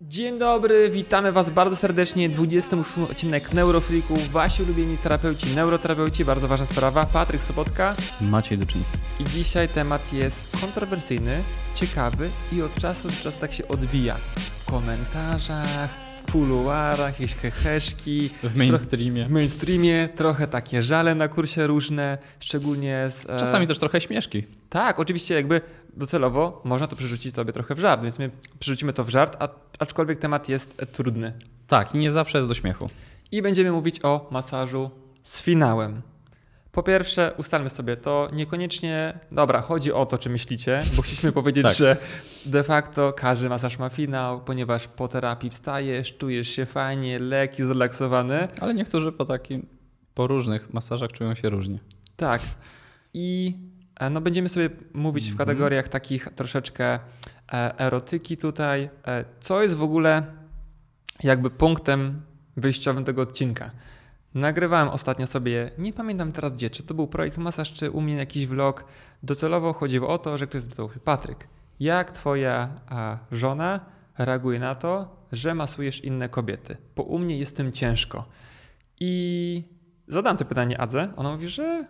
Dzień dobry, witamy Was bardzo serdecznie. 28 odcinek Neurofreaku. Wasi ulubieni terapeuci, neuroterapeuci, bardzo ważna sprawa. Patryk Sobotka. Maciej Duczyński. I dzisiaj temat jest kontrowersyjny, ciekawy i od czasu do czasu tak się odbija. W komentarzach, w kuluarach, jakieś heheszki. W mainstreamie. W mainstreamie trochę takie żale na kursie różne, szczególnie z... e, Czasami też trochę śmieszki. Tak, oczywiście jakby docelowo można to przerzucić sobie trochę w żart, więc my przerzucimy to w żart, a, aczkolwiek temat jest e, trudny. Tak, i nie zawsze jest do śmiechu. I będziemy mówić o masażu z finałem. Po pierwsze, ustalmy sobie to, niekoniecznie, dobra, chodzi o to, czy myślicie, bo chcieliśmy powiedzieć, Tak. że de facto każdy masaż ma finał, ponieważ po terapii wstajesz, czujesz się fajnie, lekki, zrelaksowany. Ale niektórzy po takim, po różnych masażach czują się różnie. Tak. I no, będziemy sobie mówić w Mhm. kategoriach takich troszeczkę e, erotyki tutaj. E, co jest w ogóle jakby punktem wyjściowym tego odcinka? Nagrywałem ostatnio sobie, nie pamiętam teraz gdzie, czy to był projekt masaż, czy u mnie jakiś vlog. Docelowo chodziło o to, że ktoś zapytał, Patryk, jak twoja żona reaguje na to, że masujesz inne kobiety? Bo u mnie jest tym ciężko. I zadam to pytanie Adze, ona mówi, że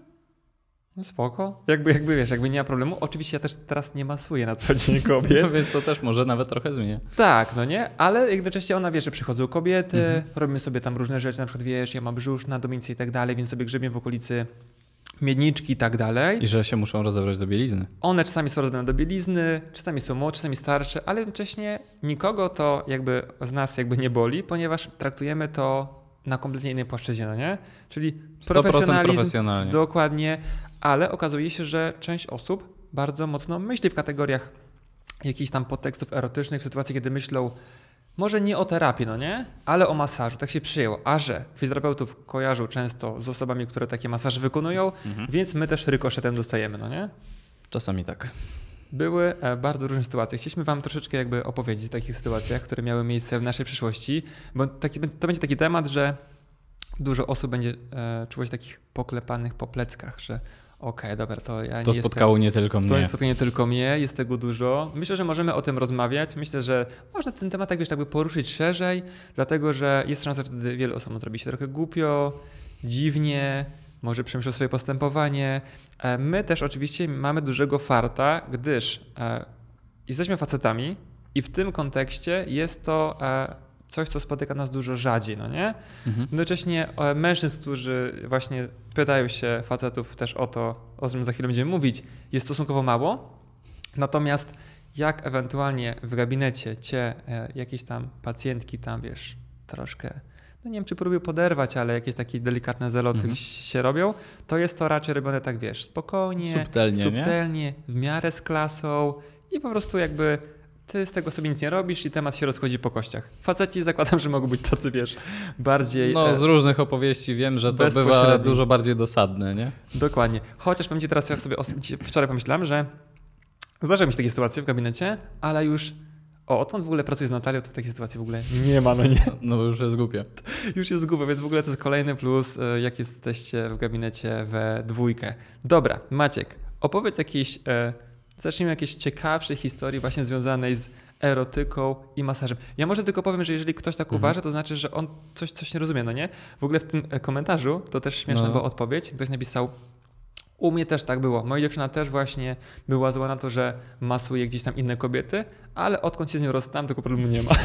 no spoko, jakby, jakby wiesz, jakby nie ma problemu. Oczywiście ja też teraz nie masuję na co dzień kobiet. No więc to też może nawet trochę zmienia. Tak, no nie, ale jednocześnie ona wie, że przychodzą kobiety, Mhm. robimy sobie tam różne rzeczy, na przykład wiesz, ja mam brzusz na dominicję i tak dalej, więc sobie grzebię w okolicy miedniczki i tak dalej. I że się muszą rozebrać do bielizny. One czasami są robione do bielizny, czasami są młodsze, czasami starsze, ale jednocześnie nikogo to jakby z nas jakby nie boli, ponieważ traktujemy to na kompletnie innej płaszczyźnie, no nie? Czyli 100% profesjonalizm, profesjonalnie. Dokładnie, ale okazuje się, że część osób bardzo mocno myśli w kategoriach jakichś tam podtekstów erotycznych, w sytuacji, kiedy myślą może nie o terapii, no nie, ale o masażu. Tak się przyjęło. A że fizjoterapeutów kojarzą często z osobami, które takie masaże wykonują, Mhm. więc my też rykoszetem dostajemy, no nie? Czasami tak. Były e, bardzo różne sytuacje. Chcieliśmy Wam troszeczkę jakby opowiedzieć o takich sytuacjach, które miały miejsce w naszej przyszłości, bo taki, to będzie taki temat, że dużo osób będzie e, czuło się takich poklepanych po pleckach, że okej, dobra, to ja To nie spotkało nie tylko jestem, to mnie. jest spotkanie tylko mnie, jest tego dużo. Myślę, że możemy o tym rozmawiać. Myślę, że można ten temat tak wiesz, jakby poruszyć szerzej, dlatego że jest szansa, że wtedy wiele osób zrobi się trochę głupio, dziwnie, może przemyślą swoje postępowanie. E, My też oczywiście mamy dużego farta, gdyż e, jesteśmy facetami i w tym kontekście jest to e, coś, co spotyka nas dużo rzadziej, no nie? Mhm. Jednocześnie e, mężczyzn, którzy właśnie pytają się facetów też o to, o czym za chwilę będziemy mówić, jest stosunkowo mało. Natomiast jak ewentualnie w gabinecie cię e, jakieś tam pacjentki tam, wiesz, troszkę, no nie wiem, czy próbują poderwać, ale jakieś takie delikatne zaloty Mhm. się robią, to jest to raczej robione tak, wiesz, spokojnie, Subtelnie, nie? subtelnie w miarę z klasą i po prostu jakby ty z tego sobie nic nie robisz i temat się rozchodzi po kościach. Faceci zakładam, że mogą być tacy, wiesz, bardziej... No e, z różnych opowieści wiem, że to bywa dużo bardziej dosadne, nie? Dokładnie. Chociaż powiem ci teraz, ja sobie wczoraj pomyślałem, że zdarzały mi się takie sytuacje w gabinecie, ale już o, odkąd w ogóle pracuję z Natalią, to takiej sytuacji w ogóle nie ma, no nie. No bo już jest głupie. Już jest zguba, więc w ogóle to jest kolejny plus, e, jak jesteście w gabinecie we dwójkę. Dobra, Maciek, opowiedz jakieś, e, zacznijmy jakieś ciekawsze historii właśnie związanej z erotyką i masażem. Ja może tylko powiem, że jeżeli ktoś tak Mhm. uważa, to znaczy, że on coś, coś nie rozumie, no nie? W ogóle w tym e, komentarzu, to też śmieszna No. była odpowiedź, ktoś napisał, u mnie też tak było. Moja dziewczyna też właśnie była zła na to, że masuje gdzieś tam inne kobiety, ale odkąd się z nią rozstałem, tego problemu nie ma.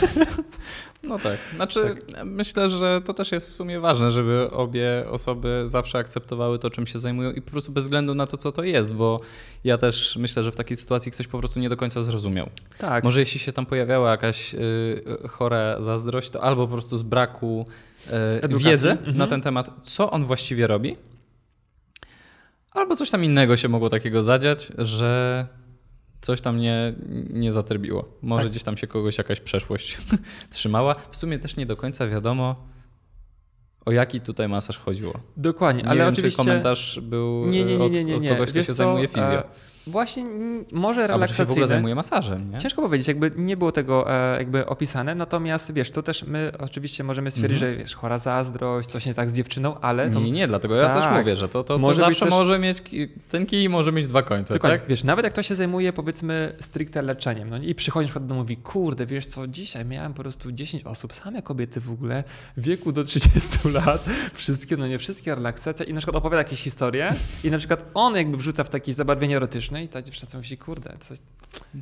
No tak. Znaczy, myślę, że to też jest w sumie ważne, żeby obie osoby zawsze akceptowały to, czym się zajmują i po prostu bez względu na to, co to jest, bo ja też myślę, że w takiej sytuacji ktoś po prostu nie do końca zrozumiał. Tak. Może jeśli się tam pojawiała jakaś y, chora zazdrość, to albo po prostu z braku y, Edukacji. wiedzy Mhm. na ten temat, co on właściwie robi, albo coś tam innego się mogło takiego zadziać, że coś tam nie, nie zatrbiło. Może Tak. gdzieś tam się kogoś jakaś przeszłość trzymała. W sumie też nie do końca wiadomo, o jaki tutaj masaż chodziło. Dokładnie, Nie ale wiem, oczywiście... czy komentarz był Nie, nie, nie, od, nie, nie, od nie. kogoś, kto Wiesz się co, zajmuje fizjo. e, Właśnie mm, może Albo czy się w ogóle relaksacyjny. zajmuje masażem, nie? Ciężko powiedzieć, jakby nie było tego e, jakby opisane, natomiast wiesz, to też my oczywiście możemy stwierdzić, Mhm. że wiesz, chora zazdrość, coś nie tak z dziewczyną, ale to Nie, nie, dlatego ja też Tak. mówię, że to, to, to Może zawsze też- może mieć, ten kij może mieć dwa końce, Dokładnie, tak? wiesz, nawet jak ktoś się zajmuje powiedzmy stricte leczeniem, no i przychodzi na przykład do mówi, kurde, wiesz co, dzisiaj miałem po prostu 10 osób, same kobiety w ogóle, w wieku do 30 lat, wszystkie, no nie wszystkie, relaksacja i na przykład opowiada jakieś historie i na przykład on jakby wrzuca w takie zabarwienie erotyczne i ta dziewczyna sobie myśli, kurde, coś,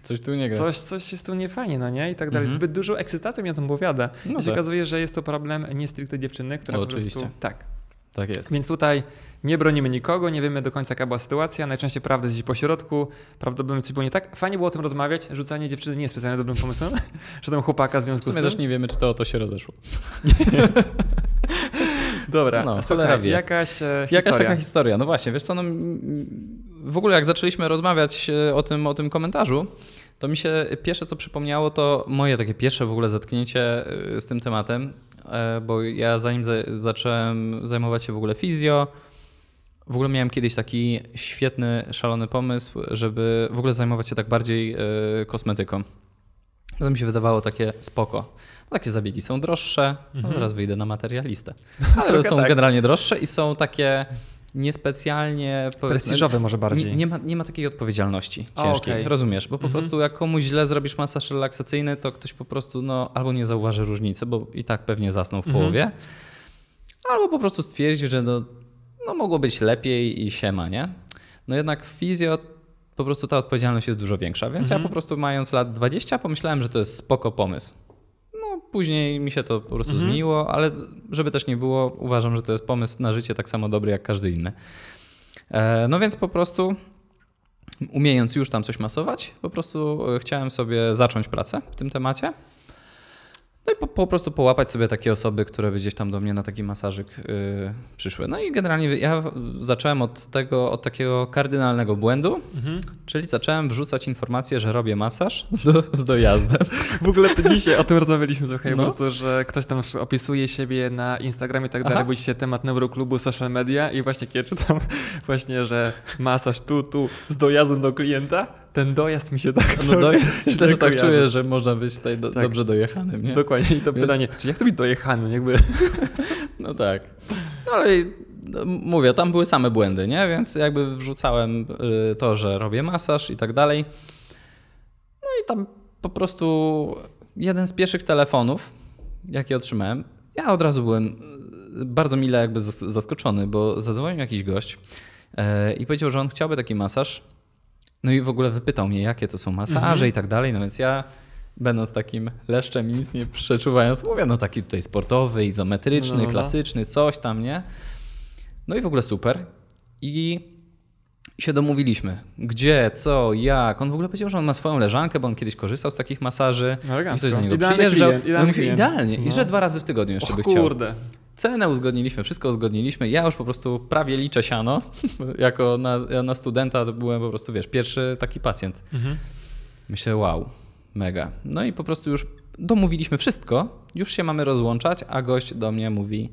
Coś tu nie gra. coś, coś jest tu niefajnie, no nie? I tak dalej. Mhm. Zbyt dużo ekscytacji mi o tym opowiada. No I się tak. okazuje, że jest to problem nie stricte dziewczyny, która No, po prostu... oczywiście. Tak. Tak jest. Więc tutaj nie bronimy nikogo, nie wiemy do końca jaka była sytuacja, najczęściej prawda jest gdzieś po środku, prawdopodobnie coś było nie tak. Fajnie było o tym rozmawiać, rzucanie dziewczyny nie jest specjalnie dobrym pomysłem, że tam chłopaka w W związku sumie z też tym. nie wiemy, czy to o to się rozeszło. Dobra, No, jakaś e, Jakaś historia. taka historia, no właśnie, wiesz co, no, w ogóle jak zaczęliśmy rozmawiać e, o tym, o tym komentarzu, to mi się pierwsze co przypomniało, to moje takie pierwsze w ogóle zetknięcie e, z tym tematem, e, bo ja zanim za, zacząłem zajmować się w ogóle fizjo, w ogóle miałem kiedyś taki świetny, szalony pomysł, żeby w ogóle zajmować się tak bardziej kosmetyką. To mi się wydawało takie spoko. Bo takie zabiegi są droższe, no Mhm. teraz wyjdę na materialistę. Ale są tak. generalnie droższe i są takie niespecjalnie Prestiżowe może bardziej. Nie, ma, nie ma takiej odpowiedzialności ciężkiej, okej. rozumiesz? Bo po Mhm. prostu jak komuś źle zrobisz masaż relaksacyjny, to ktoś po prostu no, albo nie zauważy różnicy, bo i tak pewnie zasnął w Mhm. połowie, albo po prostu stwierdzi, że no, no mogło być lepiej i siema, nie? No jednak w fizjo po prostu ta odpowiedzialność jest dużo większa, więc Mhm. ja po prostu mając lat 20 pomyślałem, że to jest spoko pomysł. Później mi się to po prostu Mhm. zmieniło, ale żeby też nie było, uważam, że to jest pomysł na życie tak samo dobry jak każdy inny. E, No więc po prostu umiejąc już tam coś masować, po prostu e, chciałem sobie zacząć pracę w tym temacie. No i po, po prostu połapać sobie takie osoby, które by gdzieś tam do mnie na taki masażyk y, przyszły. No i generalnie ja zacząłem od tego, od takiego kardynalnego błędu, Mhm. czyli zacząłem wrzucać informację, że robię masaż z, do, z dojazdem. W ogóle to dzisiaj o tym rozmawialiśmy trochę, No. po prostu, że ktoś tam opisuje siebie na Instagramie i tak dalej, bo dzisiaj temat neuroklubu, social media i właśnie kiedy czytam właśnie, że masaż tu, tu z dojazdem do klienta, ten dojazd mi się tak No dojazd źle też tak czuję, że można być tutaj do, Tak. dobrze dojechanym, nie? Dokładnie. I to Więc- pytanie, czy jak to być dojechany? Jakby... No tak. No ale no, mówię, tam były same błędy, nie? Więc jakby wrzucałem y, to, że robię masaż i tak dalej. No i tam po prostu jeden z pierwszych telefonów, jakie otrzymałem, ja od razu byłem y, bardzo mile jakby zas- zaskoczony, bo zadzwonił jakiś gość y, i powiedział, że on chciałby taki masaż. No i w ogóle wypytał mnie, jakie to są masaże Mhm. i tak dalej. No więc ja, będąc takim leszczem i nic nie przeczuwając, mówię, no taki tutaj sportowy, izometryczny, No, no, no. klasyczny, coś tam, nie? No i w ogóle super. I się domówiliśmy. Gdzie, co, jak. On w ogóle powiedział, że on ma swoją leżankę, bo on kiedyś korzystał z takich masaży. I ktoś do niego Idealny przyjeżdżał. klient, I idealny mówi, idealnie. I No. że dwa razy w tygodniu jeszcze O by chciał. kurde. Cenę uzgodniliśmy, wszystko uzgodniliśmy. Ja już po prostu prawie liczę siano. jako na, na studenta to byłem po prostu, wiesz, pierwszy taki pacjent. Mhm. Myślę, wow, mega. No i po prostu już domówiliśmy wszystko, już się mamy rozłączać, a gość do mnie mówi: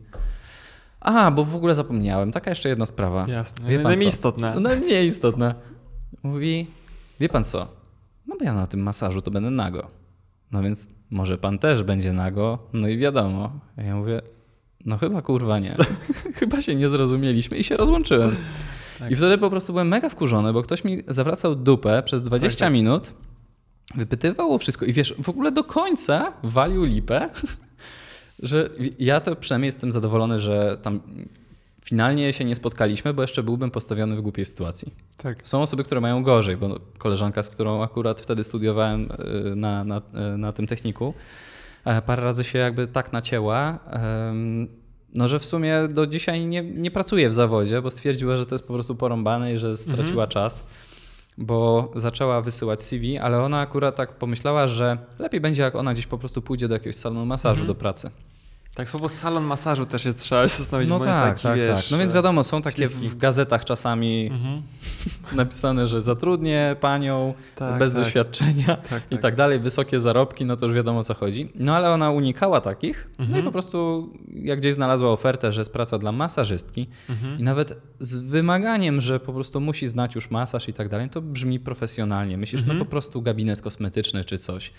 A, bo w ogóle zapomniałem, taka jeszcze jedna sprawa. Jasne. Wie Najmniej co? istotne. No mniej istotna. Mówi: Wie pan co? No bo ja na tym masażu to będę nago. No więc może pan też będzie nago. No i wiadomo. Ja mówię: No chyba kurwa nie. chyba się nie zrozumieliśmy i się rozłączyłem. Tak. I wtedy po prostu byłem mega wkurzony, bo ktoś mi zawracał dupę przez 20 Tak, tak. minut, wypytywał o wszystko i wiesz, w ogóle do końca walił lipę, że ja to przynajmniej jestem zadowolony, że tam finalnie się nie spotkaliśmy, bo jeszcze byłbym postawiony w głupiej sytuacji. Tak. Są osoby, które mają gorzej, bo koleżanka, z którą akurat wtedy studiowałem y, na, na, y, na tym techniku, parę razy się jakby tak nacięła, no że w sumie do dzisiaj nie, nie pracuje w zawodzie, bo stwierdziła, że to jest po prostu porąbane i że straciła czas, bo zaczęła wysyłać CV, ale ona akurat tak pomyślała, że lepiej będzie jak ona gdzieś po prostu pójdzie do jakiegoś salonu masażu Mhm. do pracy. Tak, słowo salon masażu też jest, trzeba się zastanowić, No tak, jest taki, tak, wiesz, tak. No więc wiadomo, są takie w gazetach czasami Mhm. napisane, że zatrudnię panią Tak, bez tak. doświadczenia Tak, i tak dalej, wysokie zarobki, no to już wiadomo o co chodzi. No ale ona unikała takich, no Mhm. i po prostu jak gdzieś znalazła ofertę, że jest praca dla masażystki Mhm. i nawet z wymaganiem, że po prostu musi znać już masaż i tak dalej, to brzmi profesjonalnie. Myślisz, Mhm. no po prostu gabinet kosmetyczny czy coś.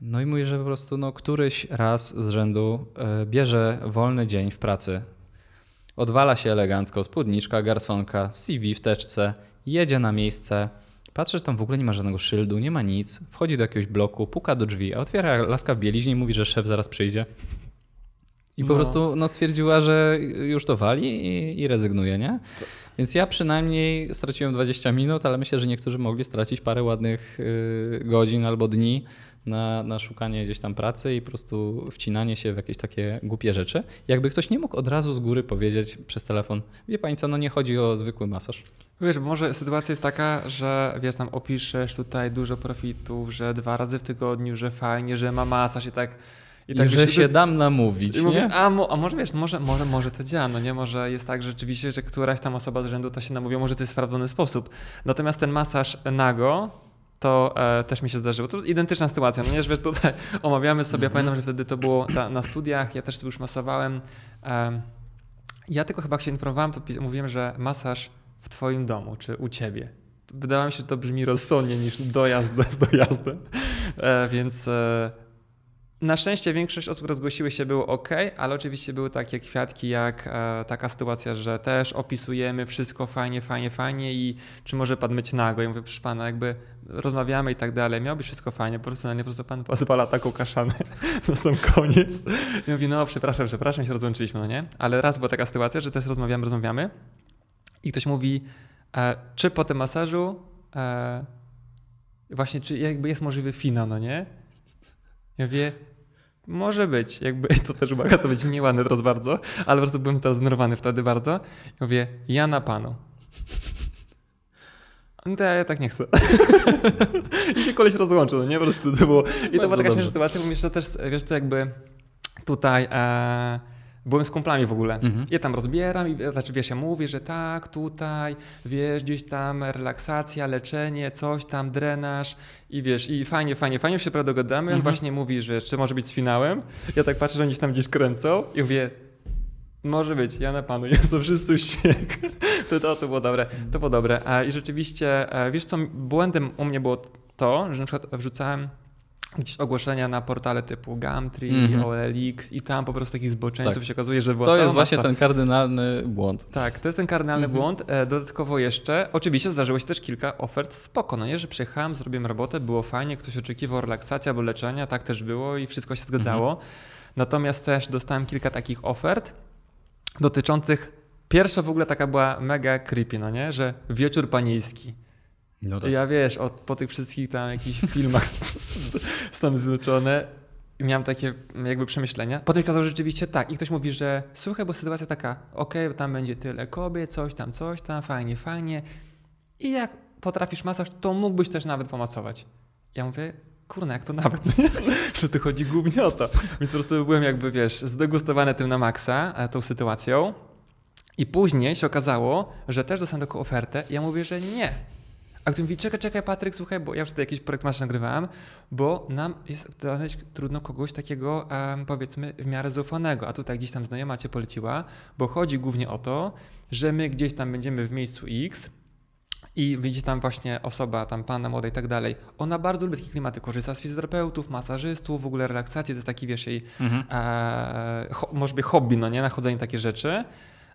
No i mówi, że po prostu no, któryś raz z rzędu e, bierze wolny dzień w pracy, odwala się elegancko, spódniczka, garsonka, CV w teczce, jedzie na miejsce, patrzy, że tam w ogóle nie ma żadnego szyldu, nie ma nic, wchodzi do jakiegoś bloku, puka do drzwi, a otwiera laska w bieliźnie i mówi, że szef zaraz przyjdzie. I po No. prostu no, stwierdziła, że już to wali i, i rezygnuje, nie? Więc ja przynajmniej straciłem 20 minut, ale myślę, że niektórzy mogli stracić parę ładnych y, godzin albo dni na, na szukanie gdzieś tam pracy i po prostu wcinanie się w jakieś takie głupie rzeczy. Jakby ktoś nie mógł od razu z góry powiedzieć przez telefon, wie pani co, no nie chodzi o zwykły masaż. Wiesz, może sytuacja jest taka, że wiesz, tam opiszesz tutaj dużo profitów, że dwa razy w tygodniu, że fajnie, że ma masaż i tak. I, tak że wiesz, się dam namówić, I nie? mówię, a, mo, a może wiesz, może, może, może to działa, no nie? Może jest tak że rzeczywiście, że któraś tam osoba z rzędu to się namówiła, może to jest sprawdzony sposób. Natomiast ten masaż nago, to e, też mi się zdarzyło. To identyczna sytuacja, no nie, że tutaj omawiamy sobie, Mhm. pamiętam, że wtedy to było ta, na studiach, ja też sobie już masowałem. Em, ja tylko chyba jak się informowałem, to mówiłem, że masaż w twoim domu, czy u ciebie. Wydawało mi się, że to brzmi rozsądnie niż dojazd z dojazdem, e, więc... Na szczęście większość osób, które zgłosiły się, było ok, ale oczywiście były takie kwiatki, jak e, taka sytuacja, że też opisujemy wszystko fajnie, fajnie, fajnie i czy może pan myć nago? Ja mówię, proszę pana, jakby rozmawiamy i tak dalej, miało wszystko fajnie, profesjonalnie, po prostu pan pozwala taką kaszanę na sam koniec. I mówi, no przepraszam, przepraszam, się rozłączyliśmy, no nie? Ale raz była taka sytuacja, że też rozmawiamy, rozmawiamy i ktoś mówi, e, czy po tym masażu e, właśnie, czy jakby jest możliwy finał, no nie? Ja mówię, może być, jakby to też mogło to być nieładne teraz bardzo, ale po prostu byłem teraz zdenerwowany wtedy bardzo. Ja mówię, ja na panu. No to ja, tak nie chcę. I się koleś rozłączył, no nie? Po prostu to było. I to Bardzo była taka śmieszna sytuacja, bo jeszcze też, wiesz co, jakby tutaj e, byłem z kumplami w ogóle. Mhm. Ja tam rozbieram i znaczy wiesz, ja mówię, że tak, tutaj, wiesz, gdzieś tam relaksacja, leczenie, coś tam, drenaż i wiesz, i fajnie, fajnie, fajnie się prawie dogadamy. On Mhm. właśnie mówi, że czy może być z finałem. Ja tak patrzę, że oni się tam gdzieś kręcą i mówię, może być, ja na panu, jest to wszyscy śmiech. To, to, to było dobre, to było dobre. A, I rzeczywiście, e, wiesz co, błędem u mnie było to, że na przykład wrzucałem gdzieś ogłoszenia na portale typu Gumtree, Mhm. OLX i tam po prostu takich zboczeńców Tak. się okazuje, że była To jest właśnie masa. ten kardynalny błąd. Tak, to jest ten kardynalny Mhm. błąd. E, Dodatkowo jeszcze, oczywiście zdarzyło się też kilka ofert spoko, no nie, że przyjechałem, zrobiłem robotę, było fajnie, ktoś oczekiwał relaksacji albo leczenia, tak też było i wszystko się zgadzało. Mhm. Natomiast też dostałem kilka takich ofert dotyczących, pierwsza w ogóle taka była mega creepy, no nie, że wieczór panieński. No To ja wiesz, od, po tych wszystkich tam jakichś filmach Stany Zjednoczone miałem takie jakby przemyślenia. Potem się okazało, że rzeczywiście tak. I ktoś mówi, że słuchaj, bo sytuacja taka, okej, tam będzie tyle kobiet, coś tam, coś tam, fajnie, fajnie. I jak potrafisz masaż, to mógłbyś też nawet pomasować. Ja mówię, kurna, jak to nawet, że tu chodzi głównie o to. Więc po prostu byłem jakby, wiesz, zdegustowany tym na maksa, e, tą sytuacją. I później się okazało, że też dostałem taką ofertę i ja mówię, że nie. A ktoś mówi, czekaj, czekaj Patryk, słuchaj, bo ja już tutaj jakiś projekt masz nagrywałem, bo nam jest znaleźć trudno kogoś takiego, em, powiedzmy, w miarę zaufanego, a tutaj gdzieś tam znajoma cię poleciła, bo chodzi głównie o to, że my gdzieś tam będziemy w miejscu X i widzi tam właśnie osoba, tam panna młoda i tak dalej, ona bardzo lubi takie klimaty, korzysta z fizjoterapeutów, masażystów, w ogóle relaksacji, to jest taki, wiesz, jej Mhm. e, ho, może być hobby, no nie, nachodzenie takie rzeczy.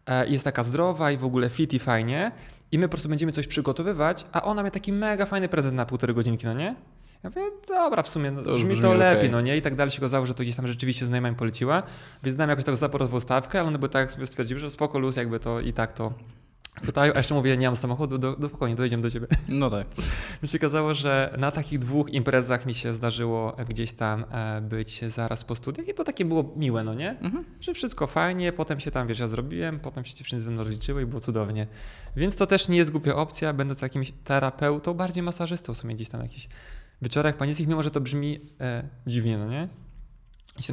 E, jest taka zdrowa i w ogóle fit i fajnie. I my po prostu będziemy coś przygotowywać, a ona ma taki mega fajny prezent na półtorej godzinki, no nie? Ja mówię, dobra, w sumie no, To brzmi brzmi to lepiej, no nie? I tak dalej się okazało, że to gdzieś tam rzeczywiście znajoma mi poleciła, więc dałem jakoś tak zaporozwą stawkę, ale one by tak sobie stwierdziły, że spoko luz, jakby to i tak to pytają, a jeszcze mówię, nie mam samochodu, do, do spokojnie, dojedziemy do ciebie. No tak. Mi się okazało, że na takich dwóch imprezach mi się zdarzyło gdzieś tam e, być zaraz po studiach i to takie było miłe, no nie? Mhm. Że wszystko fajnie, potem się tam, wiesz, ja zrobiłem, potem się dziewczyny ze mną rozliczyły i było cudownie. Więc to też nie jest głupia opcja, będąc jakimś terapeutą, bardziej masażystą w sumie gdzieś tam jakiś wieczorach panieckich, mimo że to brzmi e, dziwnie, no nie?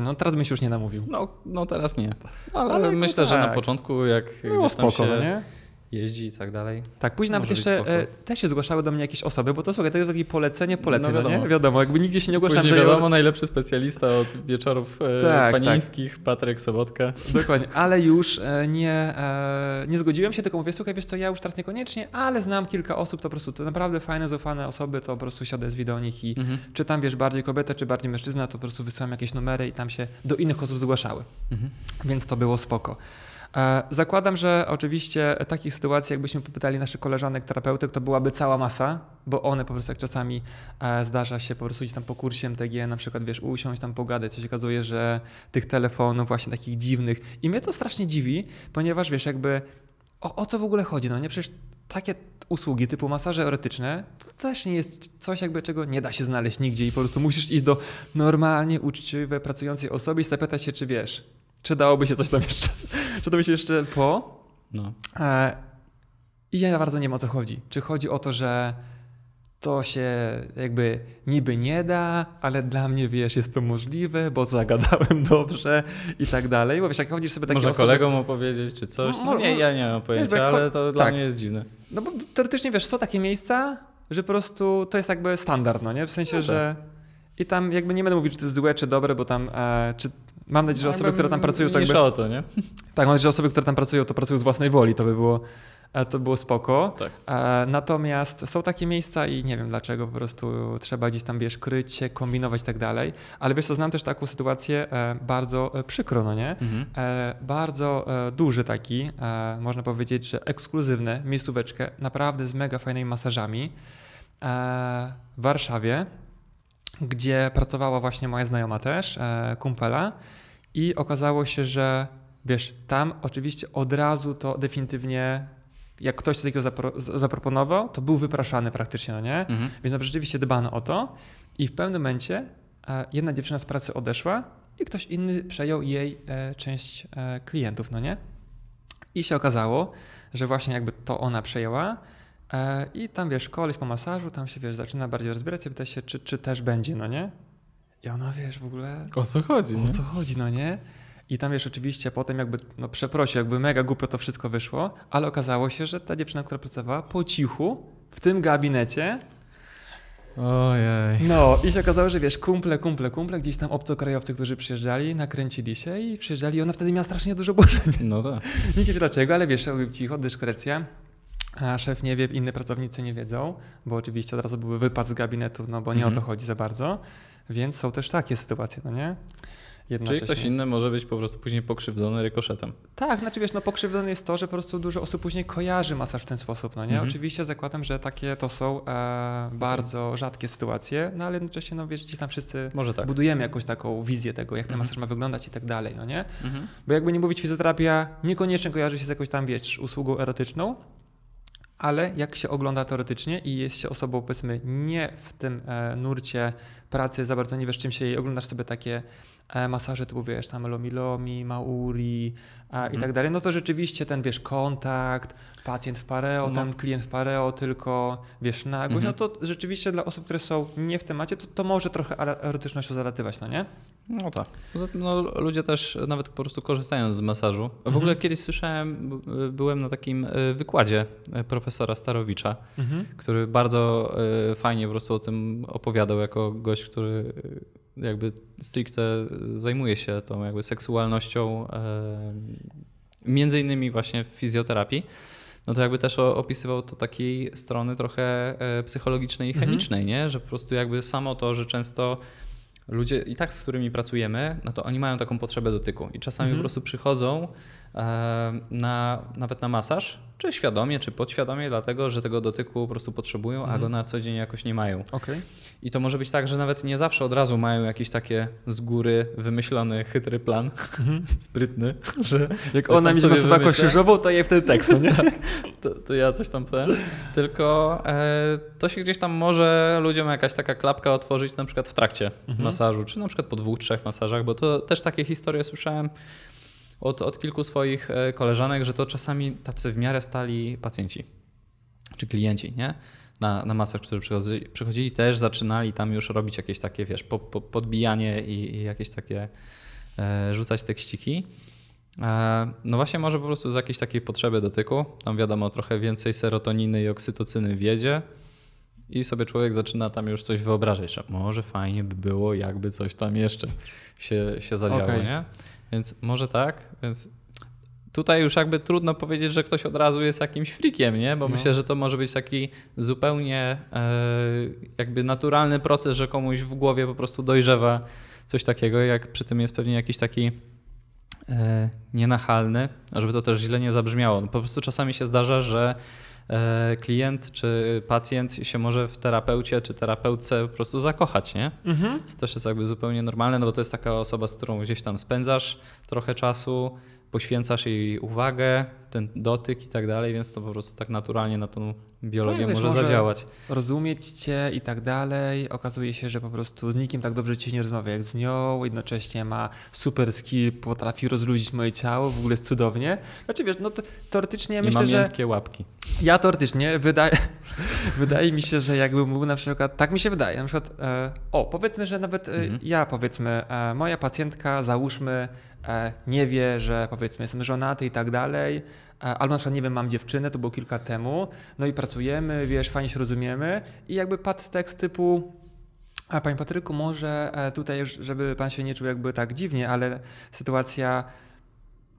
No teraz bym się już nie namówił. No, no teraz nie. Ale, Ale no myślę, że na tak. początku jak Było gdzieś tam spoko, się no nie? Jeździ i tak dalej. Tak, później nawet jeszcze e, też się zgłaszały do mnie jakieś osoby, bo to słuchaj, to jest takie polecenie, polecenie, No no, nie? wiadomo. Wiadomo, jakby nigdzie się nie ogłaszałem, Później że wiadomo, najlepszy specjalista od wieczorów e, Tak, panińskich, Patryk Sobotka. Dokładnie, ale już e, nie, e, nie zgodziłem się, tylko mówię, słuchaj, wiesz co, ja już teraz niekoniecznie, ale znam kilka osób, to po prostu to naprawdę fajne, zaufane osoby, to po prostu siadę z do nich i Mhm. czy tam, wiesz, bardziej kobieta, czy bardziej mężczyzna, to po prostu wysyłam jakieś numery i tam się do innych osób zgłaszały, Mhm. więc to było spoko. E, Zakładam, że oczywiście takich sytuacji, jakbyśmy popytali naszych koleżanek terapeutek, to byłaby cała masa, bo one po prostu jak czasami e, zdarza się po prostu gdzieś tam po kursie MTG na przykład, wiesz, usiąść tam pogadać, to się okazuje, że tych telefonów właśnie takich dziwnych i mnie to strasznie dziwi, ponieważ wiesz, jakby o, o co w ogóle chodzi, no nie? Przecież takie usługi typu masaże erotyczne to też nie jest coś jakby czego nie da się znaleźć nigdzie i po prostu musisz iść do normalnie uczciwej, pracującej osoby i zapytać się, czy wiesz, czy dałoby się coś tam jeszcze, by się jeszcze po. No. E, I ja bardzo nie wiem o co chodzi. Czy chodzi o to, że to się jakby niby nie da, ale dla mnie wiesz, jest to możliwe, bo zagadałem dobrze i tak dalej. Bo wiesz, jak chodzisz sobie takie Może osoby, kolegom opowiedzieć czy coś? No, Mo- nie, ja nie mam pojęcia, jak ale to dla tak. mnie jest dziwne. No bo teoretycznie wiesz, są takie miejsca, że po prostu to jest jakby standard, no nie? W sensie, No tak. że i tam jakby nie będę mówić, czy to jest złe, czy dobre, bo tam, e, czy mam nadzieję, że osoby, które tam pracują, to jakby, o to, nie? tak, mam nadzieję, że osoby, które tam pracują, to pracują z własnej woli, to by było, e, to było spoko. Tak. E, natomiast są takie miejsca i nie wiem dlaczego, po prostu trzeba gdzieś tam, wiesz, kryć się, kombinować i tak dalej, ale wiesz co, znam też taką sytuację e, bardzo przykro, no nie? Mhm. Bardzo duży taki, można powiedzieć, że ekskluzywny miejscóweczkę, naprawdę z mega fajnymi masażami w Warszawie, gdzie pracowała właśnie moja znajoma też, e, kumpela i okazało się, że wiesz, tam oczywiście od razu to definitywnie jak ktoś coś takiego zapro, zaproponował, to był wypraszany praktycznie, no nie? Mhm. Więc no, rzeczywiście dbano o to i w pewnym momencie e, jedna dziewczyna z pracy odeszła i ktoś inny przejął jej e, część klientów, no nie? I się okazało, że właśnie jakby to ona przejęła i tam wiesz, koleś po masażu, tam się wiesz, zaczyna bardziej rozbierać i pyta się, czy, czy też będzie, no nie? I ona wiesz, w ogóle O co chodzi, nie? o co chodzi, no nie? I tam wiesz, oczywiście potem jakby, no przeprosił, jakby mega głupio to wszystko wyszło, ale okazało się, że ta dziewczyna, która pracowała po cichu w tym gabinecie, Ojej. no i się okazało, że wiesz, kumple, kumple, kumple, gdzieś tam obcokrajowcy, którzy przyjeżdżali, nakręcili się i przyjeżdżali i ona wtedy miała strasznie dużo burzeń. No tak. Nie wiem dlaczego, ale wiesz, cicho, dyskrecja. A szef nie wie, inni pracownicy nie wiedzą, bo oczywiście od razu były wypad z gabinetu, no bo nie o Mhm. to chodzi za bardzo. Więc są też takie sytuacje, no nie? Czyli ktoś inny może być po prostu później pokrzywdzony rykoszetem. Tak, znaczy wiesz, no pokrzywdzone jest to, że po prostu dużo osób później kojarzy masaż w ten sposób, no nie? Mhm. Oczywiście zakładam, że takie to są e, bardzo rzadkie sytuacje, no ale jednocześnie, no wiesz, gdzieś tam wszyscy tak. budujemy jakąś taką wizję tego, jak ten Mhm. masaż ma wyglądać i tak dalej, no nie? Mhm. Bo jakby nie mówić, fizjoterapia niekoniecznie kojarzy się z jakąś tam, wiesz, usługą erotyczną, ale jak się ogląda teoretycznie i jest się osobą, powiedzmy, nie w tym e, nurcie pracy, za bardzo nie wiesz, czym się jej, oglądasz sobie takie e, masaże typu, wiesz, tam lomi lomi, mauri a, i Mhm. tak dalej, no to rzeczywiście ten, wiesz, kontakt, pacjent w pareo, No. ten klient w pareo, tylko, wiesz, nagłość, Mhm. no to rzeczywiście dla osób, które są nie w temacie, to, to może trochę erotycznością zalatywać, no nie? No tak. Poza tym no, ludzie też nawet po prostu korzystają z masażu. W ogóle Mhm. kiedyś słyszałem, b- byłem na takim e, wykładzie e, profesora Starowicza, Mhm. który bardzo e, fajnie po prostu o tym opowiadał jako gość, który e, jakby stricte zajmuje się tą jakby seksualnością, e, między innymi właśnie w fizjoterapii. No to jakby też opisywał to takiej strony trochę e, psychologicznej i Mhm. chemicznej, nie? Że po prostu jakby samo to, że często ludzie i tak, z którymi pracujemy, no to oni mają taką potrzebę dotyku i czasami Mhm. po prostu przychodzą na, nawet na masaż, czy świadomie, czy podświadomie, dlatego, że tego dotyku po prostu potrzebują, a Mhm. go na co dzień jakoś nie mają. Okej. I to może być tak, że nawet nie zawsze od razu mają jakiś takie z góry wymyślony, chytry plan, sprytny, że Jak ona mi wymyślę. krzyżową, to jej wtedy tekst, no nie? to, to ja coś tam ten. Tylko e, to się gdzieś tam może ludziom jakaś taka klapka otworzyć na przykład w trakcie Mhm. masażu, czy na przykład po dwóch, trzech masażach, bo to też takie historie słyszałem od, od kilku swoich e, koleżanek, że to czasami tacy w miarę stali pacjenci czy klienci, nie? na, na masach, którzy przychodzili, przychodzili, też zaczynali tam już robić jakieś takie, wiesz, po, po, podbijanie i, i, jakieś takie e, rzucać tekściki. E, no właśnie może po prostu z jakiejś takiej potrzeby dotyku, tam wiadomo trochę więcej serotoniny i oksytocyny wiedzie i sobie człowiek zaczyna tam już coś wyobrażać, że może fajnie by było, jakby coś tam jeszcze się, się zadziało, okay. nie? Więc może tak, więc tutaj już jakby trudno powiedzieć, że ktoś od razu jest jakimś frikiem, nie? Bo no. myślę, że to może być taki zupełnie e, jakby naturalny proces, że komuś w głowie po prostu dojrzewa coś takiego, jak przy tym jest pewnie jakiś taki e, nienachalny, żeby to też źle nie zabrzmiało. No po prostu czasami się zdarza, że klient czy pacjent się może w terapeucie czy terapeutce po prostu zakochać, nie? Mhm. Co też jest jakby zupełnie normalne, no bo to jest taka osoba, z którą gdzieś tam spędzasz trochę czasu, poświęcasz jej uwagę, ten dotyk i tak dalej, więc to po prostu tak naturalnie na tą biologię tak, wiesz, może, może zadziałać. Rozumieć cię i tak dalej. Okazuje się, że po prostu z nikim tak dobrze ci nie rozmawia jak z nią, jednocześnie ma super skill, potrafi rozluźnić moje ciało, w ogóle jest cudownie. Znaczy wiesz, no teoretycznie I myślę, ma że... że... łapki. Ja teoretycznie wydaje, wydaje mi się, że jakbym był na przykład, tak mi się wydaje, na przykład, e, o powiedzmy, że nawet e, mhm. ja powiedzmy, e, moja pacjentka, załóżmy, nie wie, że powiedzmy jestem żonaty i tak dalej, e, albo na przykład nie wiem, mam dziewczynę, to było kilka temu, no i pracujemy, wiesz, fajnie się rozumiemy i jakby padł tekst typu a panie Patryku, może e, tutaj, żeby pan się nie czuł jakby tak dziwnie, ale sytuacja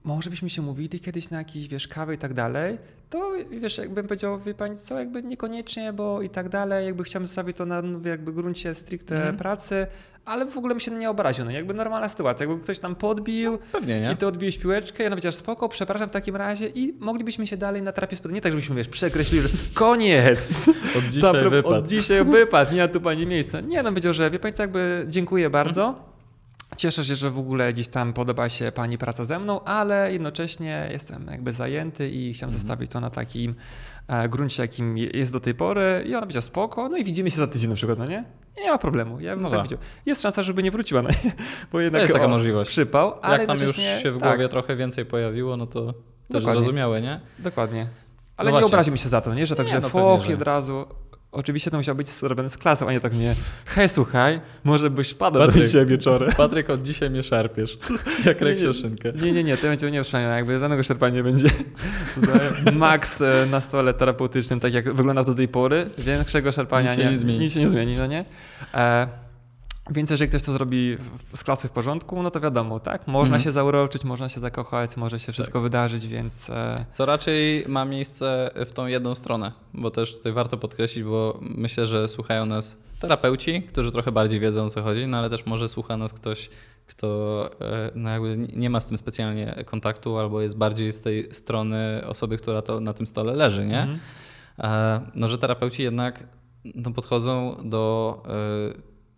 może byśmy się mówili kiedyś na jakiś, wiesz, kawę i tak dalej, to wiesz, jakbym powiedział, wie pani co, jakby niekoniecznie, bo i tak dalej, jakby chciałem zostawić to na jakby gruncie stricte mm. pracy, ale w ogóle mi się nie obraził, no jakby normalna sytuacja, jakby ktoś tam podbił no, Pewnie, nie? i ty odbiłeś piłeczkę, ja powiedział spoko, przepraszam w takim razie i moglibyśmy się dalej na trapie spotkać, nie tak, żebyśmy, wiesz, przekreślili, że koniec! Od dzisiaj wypad. Od dzisiaj wypad, nie ma tu pani miejsca. Nie, no powiedział, że wie pani co, jakby dziękuję bardzo, mm Cieszę się, że w ogóle gdzieś tam podoba się Pani praca ze mną, ale jednocześnie jestem jakby zajęty i chciałem mhm. zostawić to na takim e, gruncie, jakim jest do tej pory. I ona powiedziała spoko, no i widzimy się za tydzień na przykład, no nie? Nie ma problemu. Ja bym no tak powiedział. Jest szansa, żeby nie wróciła, no nie? Bo jednak to jest taka możliwość. Przypał, ale Jak tam już się w głowie tak. trochę więcej pojawiło, no to też Dokładnie. zrozumiałe, nie? Dokładnie. Ale no nie obrazimy się za to, nie? Że tak, że no foch od razu Oczywiście to musiało być zrobione z klasą, a nie tak nie hej, słuchaj, może byś padł do dzisiaj wieczorem. Patryk, od dzisiaj mnie szarpiesz, jak reksioszynkę. Nie, nie, nie, to będzie nie uszczania, jakby żadnego szarpania nie będzie. Max e, na stole terapeutycznym, tak jak wygląda do tej pory, większego szarpania nic się nie, nie zmieni. Nic się nie zmieni, no nie? E, więc jeżeli ktoś to zrobi z klasy w porządku, no to wiadomo, tak? Można mm. się zauroczyć, można się zakochać, może się wszystko tak. wydarzyć, więc. E, Co raczej ma miejsce w tą jedną stronę, bo też tutaj warto podkreślić, bo myślę, że słuchają nas terapeuci, którzy trochę bardziej wiedzą o co chodzi, no ale też może słucha nas ktoś, kto e, no jakby nie ma z tym specjalnie kontaktu, albo jest bardziej z tej strony osoby, która to na tym stole leży, nie? Mm. No, że terapeuci jednak no, podchodzą do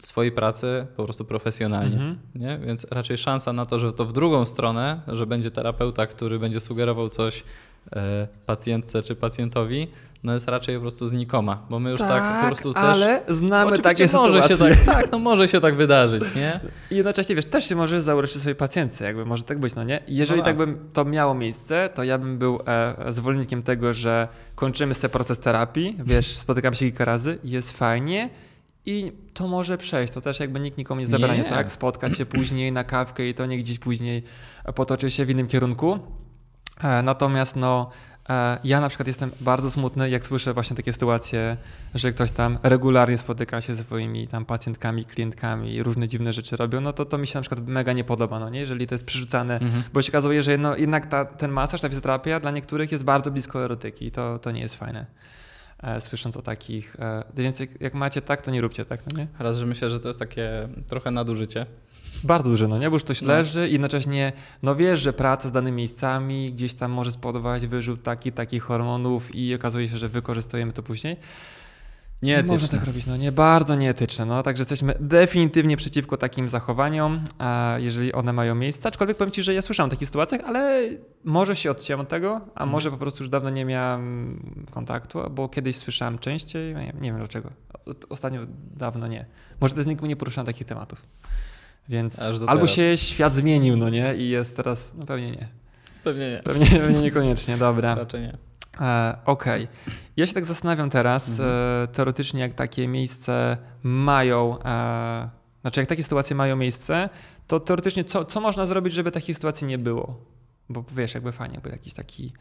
swojej pracy po prostu profesjonalnie. Mhm. Nie? Więc raczej szansa na to, że to w drugą stronę, że będzie terapeuta, który będzie sugerował coś e, pacjentce czy pacjentowi, no jest raczej po prostu znikoma, bo my już tak, tak po prostu też... ale znamy takie może sytuacje. Się tak, tak, no może się tak wydarzyć, nie? I jednocześnie, wiesz, też się może zauroczyć swojej pacjentce, jakby może tak być, no nie? I jeżeli no tak. tak by to miało miejsce, to ja bym był e, zwolennikiem tego, że kończymy sobie proces terapii, wiesz, spotykam się kilka razy, jest fajnie, i to może przejść, to też jakby nikt nikomu nie zabrania, nie. tak? Spotkać się później na kawkę i to nie gdzieś później potoczy się w innym kierunku. E, natomiast no, e, ja na przykład jestem bardzo smutny, jak słyszę właśnie takie sytuacje, że ktoś tam regularnie spotyka się z swoimi tam pacjentkami, klientkami i różne dziwne rzeczy robią, no to to mi się na przykład mega nie podoba, no nie? Jeżeli to jest przerzucane, mhm. bo się okazuje, że no, jednak ta, ten masaż, ta fizjoterapia dla niektórych jest bardzo blisko erotyki i to, to nie jest fajne. E, słysząc o takich. E, więc jak, jak, macie tak, to nie róbcie tak, no nie? Raz, że myślę, że to jest takie trochę nadużycie. Bardzo duże, no nie? Bo już ktoś no. leży i jednocześnie, no wiesz, że praca z danymi miejscami gdzieś tam może spowodować wyrzut taki, takich hormonów i okazuje się, że wykorzystujemy to później. Nieetyczne. Nie można tak robić, no nie, bardzo nieetyczne. No, także jesteśmy definitywnie przeciwko takim zachowaniom, a jeżeli one mają miejsce. Aczkolwiek powiem Ci, że ja słyszałem o takich sytuacjach, ale może się odciąłem od tego, a mhm. może po prostu już dawno nie miałem kontaktu, bo kiedyś słyszałem częściej, nie, nie wiem dlaczego. Ostatnio dawno nie. Może też nikomu nie poruszałem takich tematów. Więc albo teraz. się świat zmienił, no nie, i jest teraz, no pewnie nie. Pewnie nie. Pewnie, pewnie niekoniecznie, dobra. Raczej nie. E, Okej. Ja się tak zastanawiam teraz, Mhm. teoretycznie jak takie miejsce mają, e, znaczy jak takie sytuacje mają miejsce, to teoretycznie co, co można zrobić, żeby takiej sytuacji nie było? Bo wiesz, jakby fajnie, jakby jakiś taki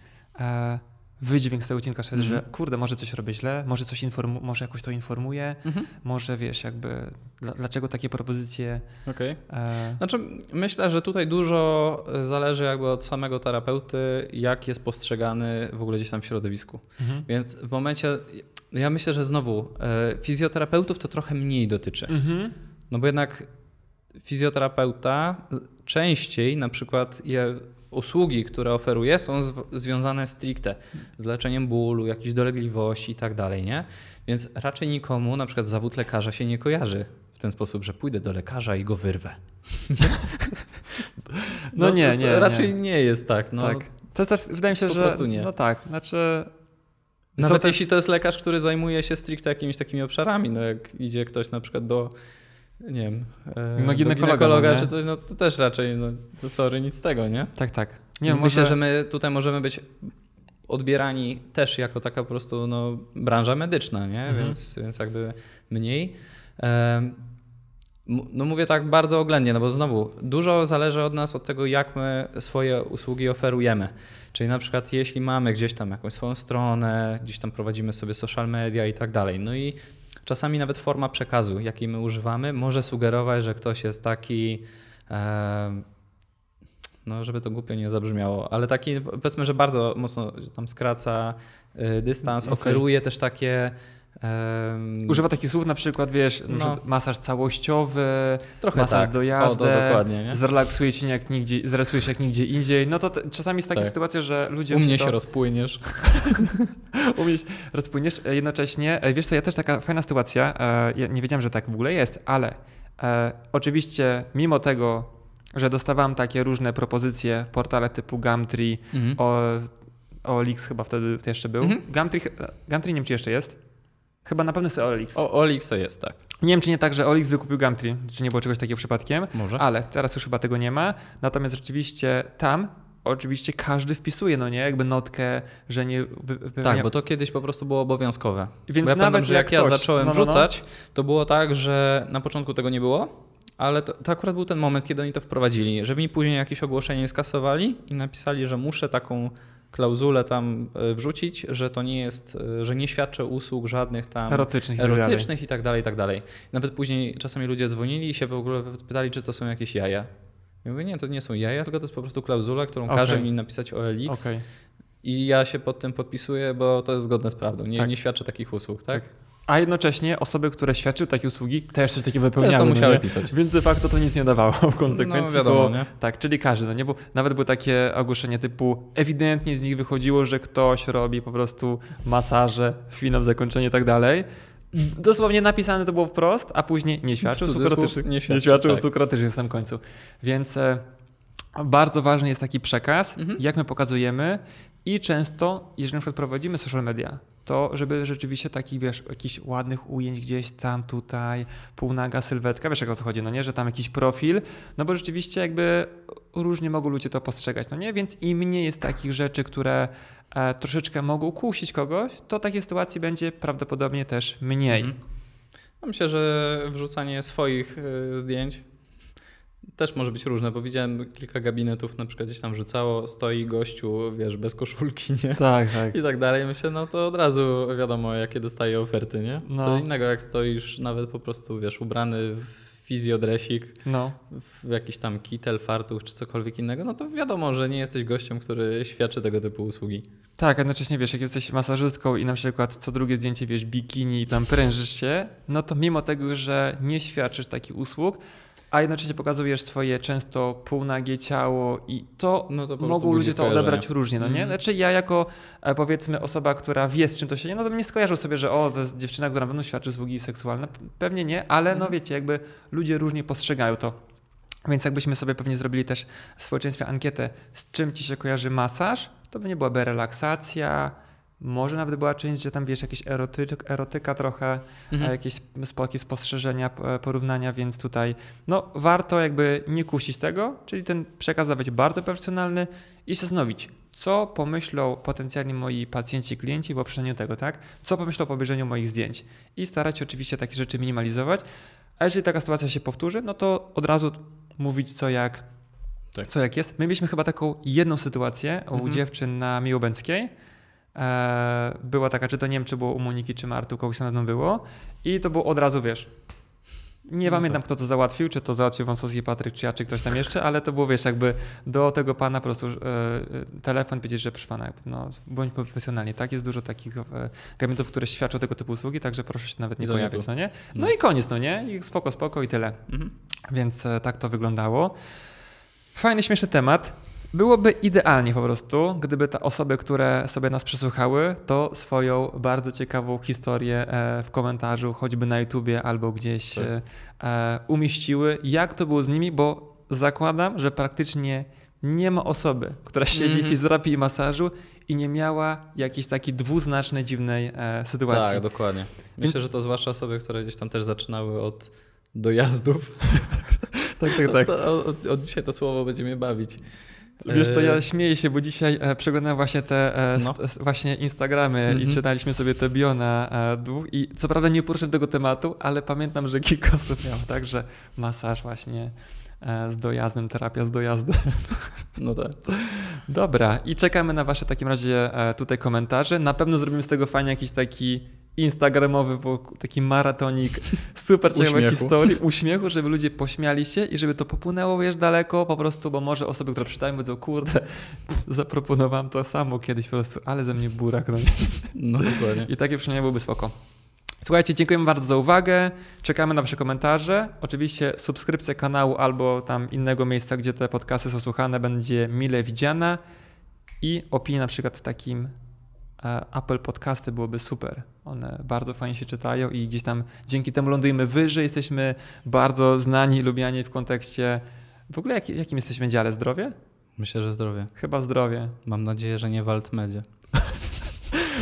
wydźwięk z tego odcinka szedł, Mhm. że kurde, może coś robię źle, może coś informu- może jakoś to informuję, Mhm. może wiesz, jakby dla, dlaczego takie propozycje Okej. e, Znaczy, myślę, że tutaj dużo zależy jakby od samego terapeuty, jak jest postrzegany w ogóle gdzieś tam w środowisku. mhm. Więc w momencie, ja myślę, że znowu e, fizjoterapeutów to trochę mniej dotyczy. Mhm. No bo jednak fizjoterapeuta częściej na przykład je, usługi, które oferuje są zw- związane stricte z leczeniem bólu, jakichś dolegliwości i tak dalej, nie? Więc raczej nikomu na przykład zawód lekarza się nie kojarzy w ten sposób, że pójdę do lekarza i go wyrwę. No nie, to, to nie, nie. Raczej nie jest tak. No, tak. To jest też, wydaje mi się, po że prostu nie. no tak, znaczy Nawet też- jeśli to jest lekarz, który zajmuje się stricte jakimiś takimi obszarami, no jak idzie ktoś na przykład do nie wiem, e, No, ginekologa, ginekologa no czy coś, no to też raczej, no to sorry, nic z tego, nie? Tak, tak. Nie, może... Myślę, że my tutaj możemy być odbierani też jako taka po prostu no, branża medyczna, nie? Mhm. Więc, więc jakby mniej. M- No mówię tak bardzo oględnie, no bo znowu dużo zależy od nas, od tego jak my swoje usługi oferujemy. Czyli na przykład jeśli mamy gdzieś tam jakąś swoją stronę, gdzieś tam prowadzimy sobie social media i tak dalej. No i czasami nawet forma przekazu, jakiej my używamy, może sugerować, że ktoś jest taki em, no żeby to głupio nie zabrzmiało, ale taki powiedzmy, że bardzo mocno tam skraca y, dystans, Okej. oferuje też takie em, Używa takich słów na przykład, wiesz, No. masaż całościowy, trochę masaż tak. do O, jazdy, to dokładnie, nie? zrelaksuje się jak nigdzie, zrelaksuje się jak nigdzie indziej. No to te, czasami jest taka Tak. sytuacja, że ludzie U mnie to, się rozpłyniesz. u mnie się rozpłyniesz. Jednocześnie, e, wiesz co, ja też taka fajna sytuacja, e, ja nie wiedziałem, że tak w ogóle jest, ale e, oczywiście mimo tego, że dostawałem takie różne propozycje w portale typu Gumtree, Mhm. o, OLX chyba wtedy jeszcze był. Mhm. Gumtree, Gumtree nie wiem, czy jeszcze jest. Chyba na pewno jest OLX. O, Olix to jest, tak. Nie wiem, czy nie tak, że OLX wykupił Gumtree, czy nie było czegoś takiego przypadkiem, Może. ale teraz już chyba tego nie ma. Natomiast rzeczywiście tam oczywiście każdy wpisuje, no nie, jakby notkę, że nie... Wy, Tak, bo to kiedyś po prostu było obowiązkowe. Więc bo ja nawet pamiętam, że jak, ja zacząłem no, no, no. wrzucać, to było tak, że na początku tego nie było, ale to, to akurat był ten moment, kiedy oni to wprowadzili, żeby mi później jakieś ogłoszenie skasowali i napisali, że muszę taką klauzulę tam e, wrzucić, że to nie jest, e, że nie świadczę usług żadnych tam erotycznych tak erotycznych i tak dalej, i tak dalej. Nawet później czasami ludzie dzwonili i się w ogóle pytali, czy to są jakieś jaja. Ja mówię, nie, to nie są jaja, tylko to jest po prostu klauzula, którą Okej. każe mi napisać OLX Okej, i ja się pod tym podpisuję, bo to jest zgodne z prawdą. Nie, Tak. nie świadczę takich usług, tak? Tak. A jednocześnie osoby, które świadczyły takie usługi, też coś takiego wypełniały. Też to no musiały nie? pisać. Więc de facto to nic nie dawało w konsekwencji. No wiadomo, bo, nie? Tak, czyli każdy, no nie? Bo nawet były takie ogłoszenia typu ewidentnie z nich wychodziło, że ktoś robi po prostu masaże, finał, zakończenie i tak dalej. Dosłownie napisane to było wprost, a później nie świadczył erotycznych. nie świadczył, tak. na samym końcu. Więc e, bardzo ważny jest taki przekaz, Mhm. jak my pokazujemy i często, jeżeli na przykład prowadzimy social media, to żeby rzeczywiście takich, wiesz, jakichś ładnych ujęć gdzieś tam, tutaj, półnaga sylwetka, wiesz jak o co chodzi, no nie, że tam jakiś profil, no bo rzeczywiście jakby różnie mogą ludzie to postrzegać, no nie, więc im mniej jest takich rzeczy, które e, troszeczkę mogą kusić kogoś, to takiej sytuacji będzie prawdopodobnie też mniej. Mhm. No myślę, że wrzucanie swoich y, zdjęć też może być różne, bo widziałem kilka gabinetów, na przykład gdzieś tam wrzucało, stoi gościu, wiesz, bez koszulki, nie? Tak, tak. I tak dalej. Myślę, no to od razu wiadomo, jakie dostaje oferty, nie? No. Co innego, jak stoisz nawet po prostu, wiesz, ubrany w fizjodresik, No, w jakiś tam kitel, fartuch czy cokolwiek innego, no to wiadomo, że nie jesteś gościem, który świadczy tego typu usługi. Tak, a jednocześnie wiesz, jak jesteś masażystką i na przykład co drugie zdjęcie wiesz bikini i tam prężysz się, no to mimo tego, że nie świadczysz takich usług, a jednocześnie pokazujesz swoje często półnagie ciało i to, No to mogą ludzie to odebrać różnie, no nie? Mhm. Znaczy ja jako e, powiedzmy osoba, która wie z czym to się je, no to bym nie skojarzył sobie, że o, to jest dziewczyna, która na pewno świadczy usługi seksualne. Pewnie nie, ale no Mhm. wiecie, jakby ludzie różnie postrzegają to. Więc jakbyśmy sobie pewnie zrobili też w społeczeństwie ankietę, z czym ci się kojarzy masaż, to by nie byłaby relaksacja, Może nawet była część, że tam wiesz, jakieś erotyk, erotyka trochę, Mhm. jakieś jakieś spostrzeżenia, e, porównania, więc tutaj no warto jakby nie kusić tego, czyli ten przekaz dawać bardzo profesjonalny i się zastanowić, co pomyślą potencjalnie moi pacjenci, klienci w poprzedzeniu tego, tak? Co pomyślą po obejrzeniu moich zdjęć i starać się oczywiście takie rzeczy minimalizować, a jeżeli taka sytuacja się powtórzy, no to od razu mówić co jak, Tak. co jak jest. My mieliśmy chyba taką jedną sytuację u Mhm. dziewczyn na Miłobęckiej, E, była taka, czy to nie wiem, czy było u Moniki, czy Martu, kogoś tam na było. I to było od razu, wiesz, nie No pamiętam, tak. kto to załatwił, czy to załatwił Wąsowski Patryk, czy ja, czy ktoś tam jeszcze, ale to było, wiesz, jakby do tego pana po prostu e, telefon powiedzieć, że proszę pana, no, bądź profesjonalnie, tak? Jest dużo takich e, gabinetów, które świadczą tego typu usługi, także proszę się nawet nie pojawiać, tu. no nie? No, No. i koniec, no nie? I spoko, spoko i tyle. Mhm. Więc e, tak to wyglądało. Fajny, śmieszny temat. Byłoby idealnie po prostu, gdyby te osoby, które sobie nas przesłuchały, to swoją bardzo ciekawą historię e, w komentarzu, choćby na YouTubie albo gdzieś Tak. e, e, umieściły, jak to było z nimi, bo zakładam, że praktycznie nie ma osoby, która siedzi w Mhm. fizjoterapii i masażu i nie miała jakiejś takiej dwuznacznej, dziwnej sytuacji. Tak, dokładnie. Myślę, Więc- że to zwłaszcza osoby, które gdzieś tam też zaczynały od dojazdów. tak, tak. tak. To, od, od dzisiaj to słowo będzie mnie bawić. Wiesz co, ja E, śmieję się, bo dzisiaj e, przeglądałem właśnie te e, No. s- właśnie Instagramy i Mhm. czytaliśmy sobie te bio na e, dwóch i co prawda nie poruszyłem tego tematu, ale pamiętam, że kilka osób miało tak, że masaż właśnie e, z dojazdem, terapia z dojazdem. No tak. Dobra, i czekamy na wasze w takim razie e, tutaj komentarze. Na pewno zrobimy z tego fajnie jakiś taki instagramowy wokół- taki maratonik super ciekawych historii, uśmiechu, żeby ludzie pośmiali się i żeby to popłynęło wiesz daleko po prostu, bo może osoby, które czytają powiedzą, kurde, zaproponowałem to samo kiedyś po prostu, ale ze mnie burak. No. No dokładnie. I takie przynajmniej byłoby spoko. Słuchajcie, dziękujemy bardzo za uwagę. Czekamy na Wasze komentarze. Oczywiście subskrypcja kanału albo tam innego miejsca, gdzie te podcasty są słuchane, będzie mile widziana. I opinie na przykład w takim Apple Podcasty byłoby super. One bardzo fajnie się czytają i gdzieś tam dzięki temu lądujemy wyżej. Jesteśmy bardzo znani i lubiani w kontekście. W ogóle jak, jakim jesteśmy dziale? Zdrowie? Myślę, że zdrowie. Chyba zdrowie. Mam nadzieję, że nie w Altmedzie.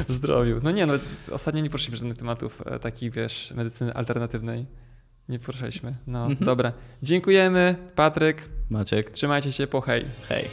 Zdrowiu. No nie, no ostatnio nie poruszyliśmy żadnych tematów e, takich, wiesz, medycyny alternatywnej. Nie poruszaliśmy. No Mhm. dobra. Dziękujemy, Patryk. Maciek. Trzymajcie się, po hej. Hej.